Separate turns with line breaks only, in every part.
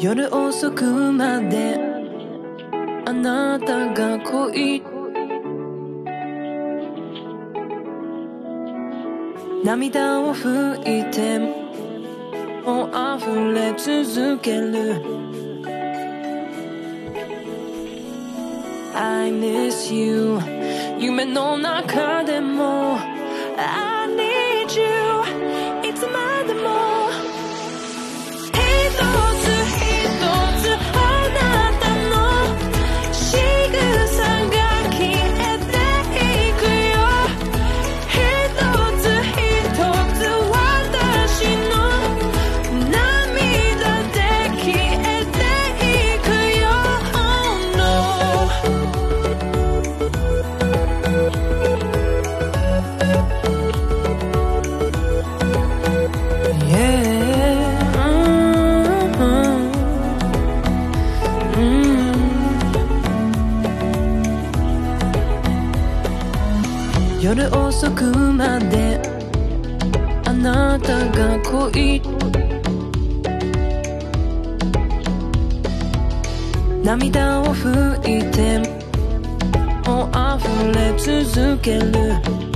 夜遅くまであなたが恋涙を拭いてもう溢れ続ける。I miss you 夢の中でもい。涙を拭いても溢れ続ける。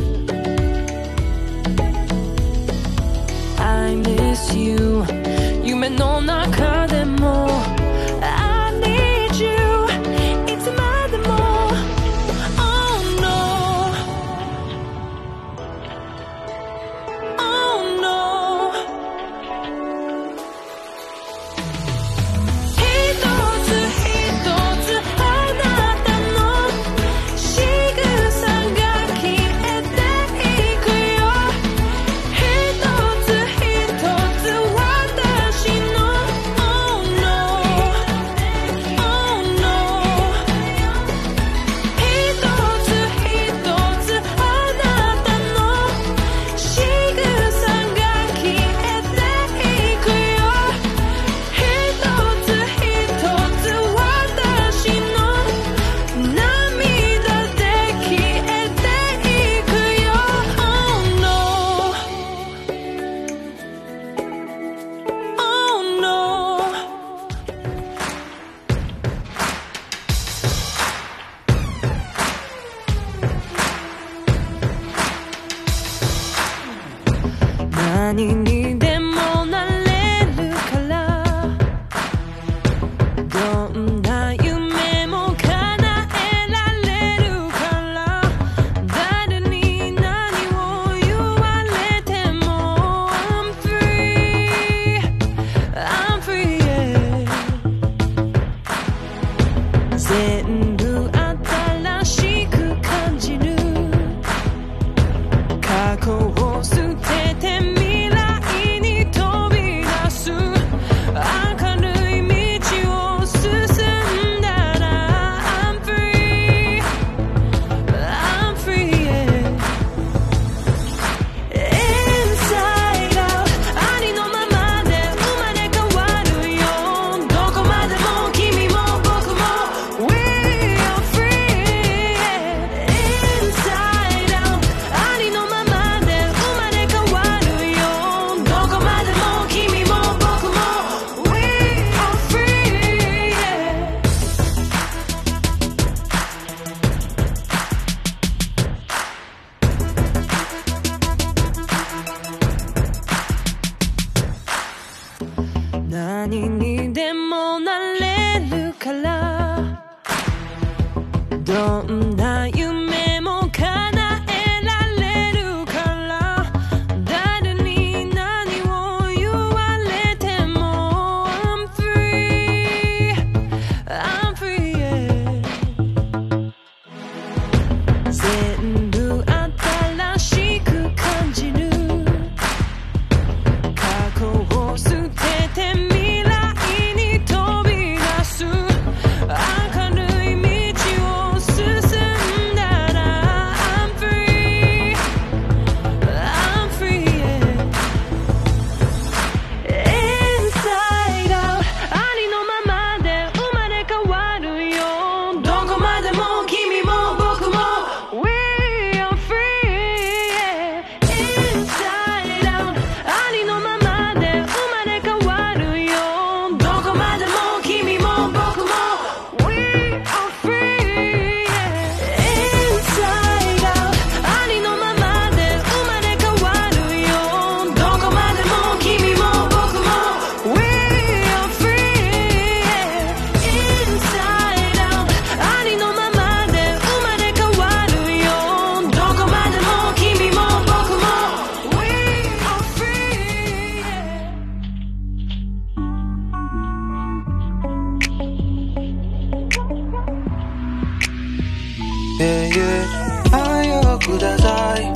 Yeah, yeah.
愛をください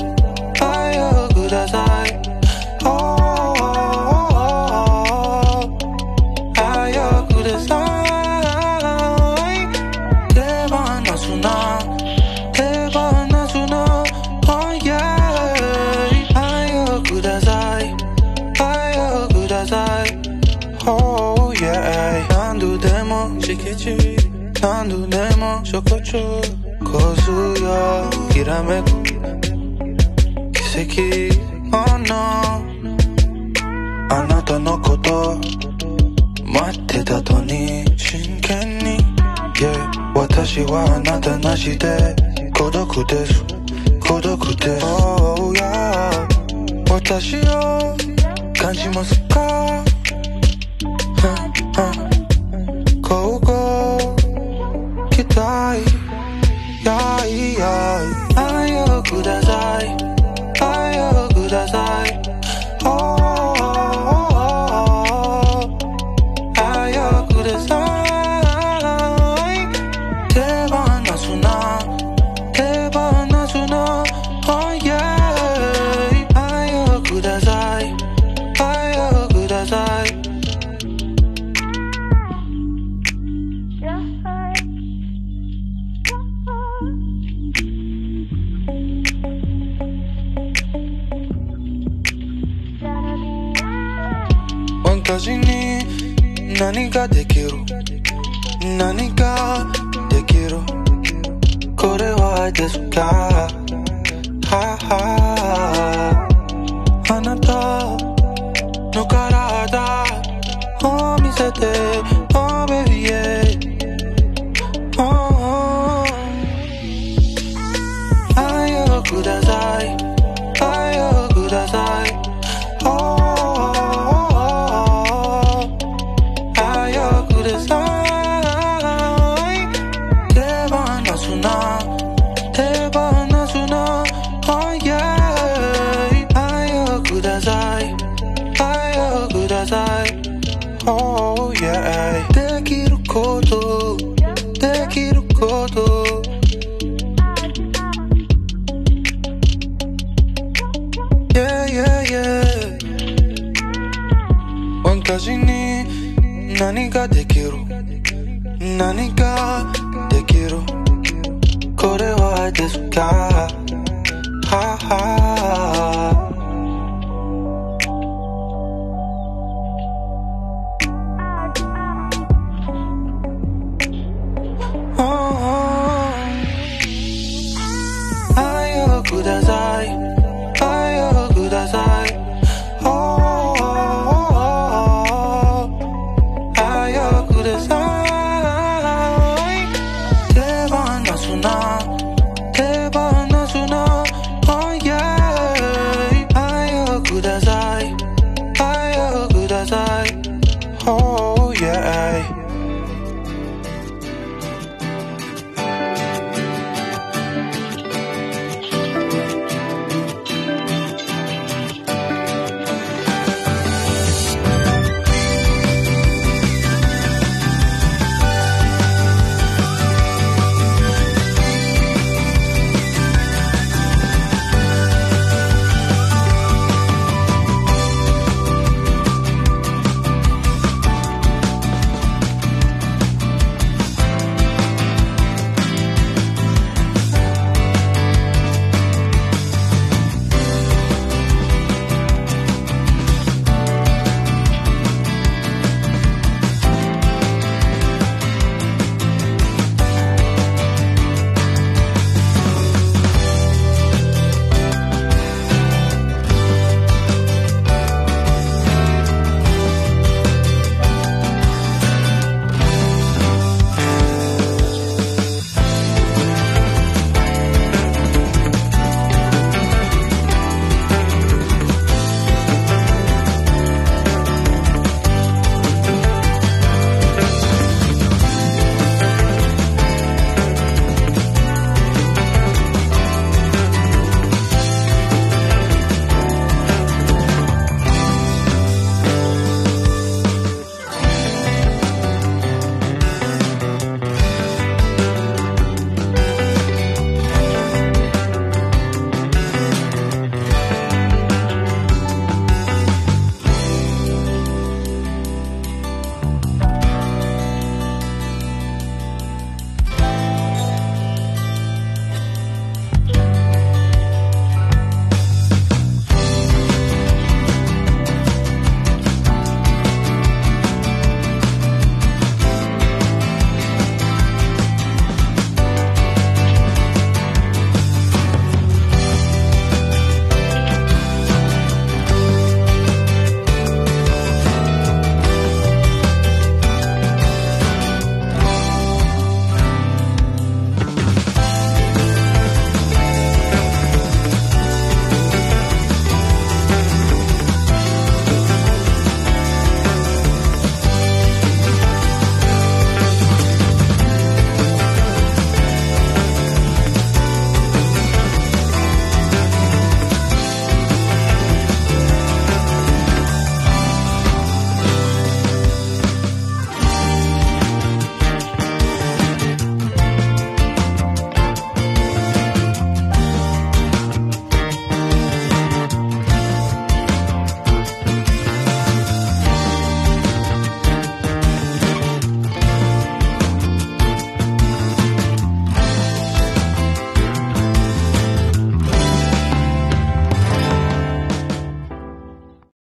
愛をください oh, 愛をください手放すな手放すな oh, yeah. 愛をください愛をください oh, yeah. 何度でも敷地何度でも食中コースよきらめく奇跡 Oh no あなたのこと待ってたとに真剣に。Yeah 私はあなたなしで孤独です。孤独です。Oh yeah 私を感じますか？ははここ。期待。私に何ができる？何ができる？これは愛ですか？はは。あなたの体を見せて愛をください。Oh yeah. できること。できること。Yeah yeah yeah. 私に何ができる？何ができる？これは愛ですか？はは。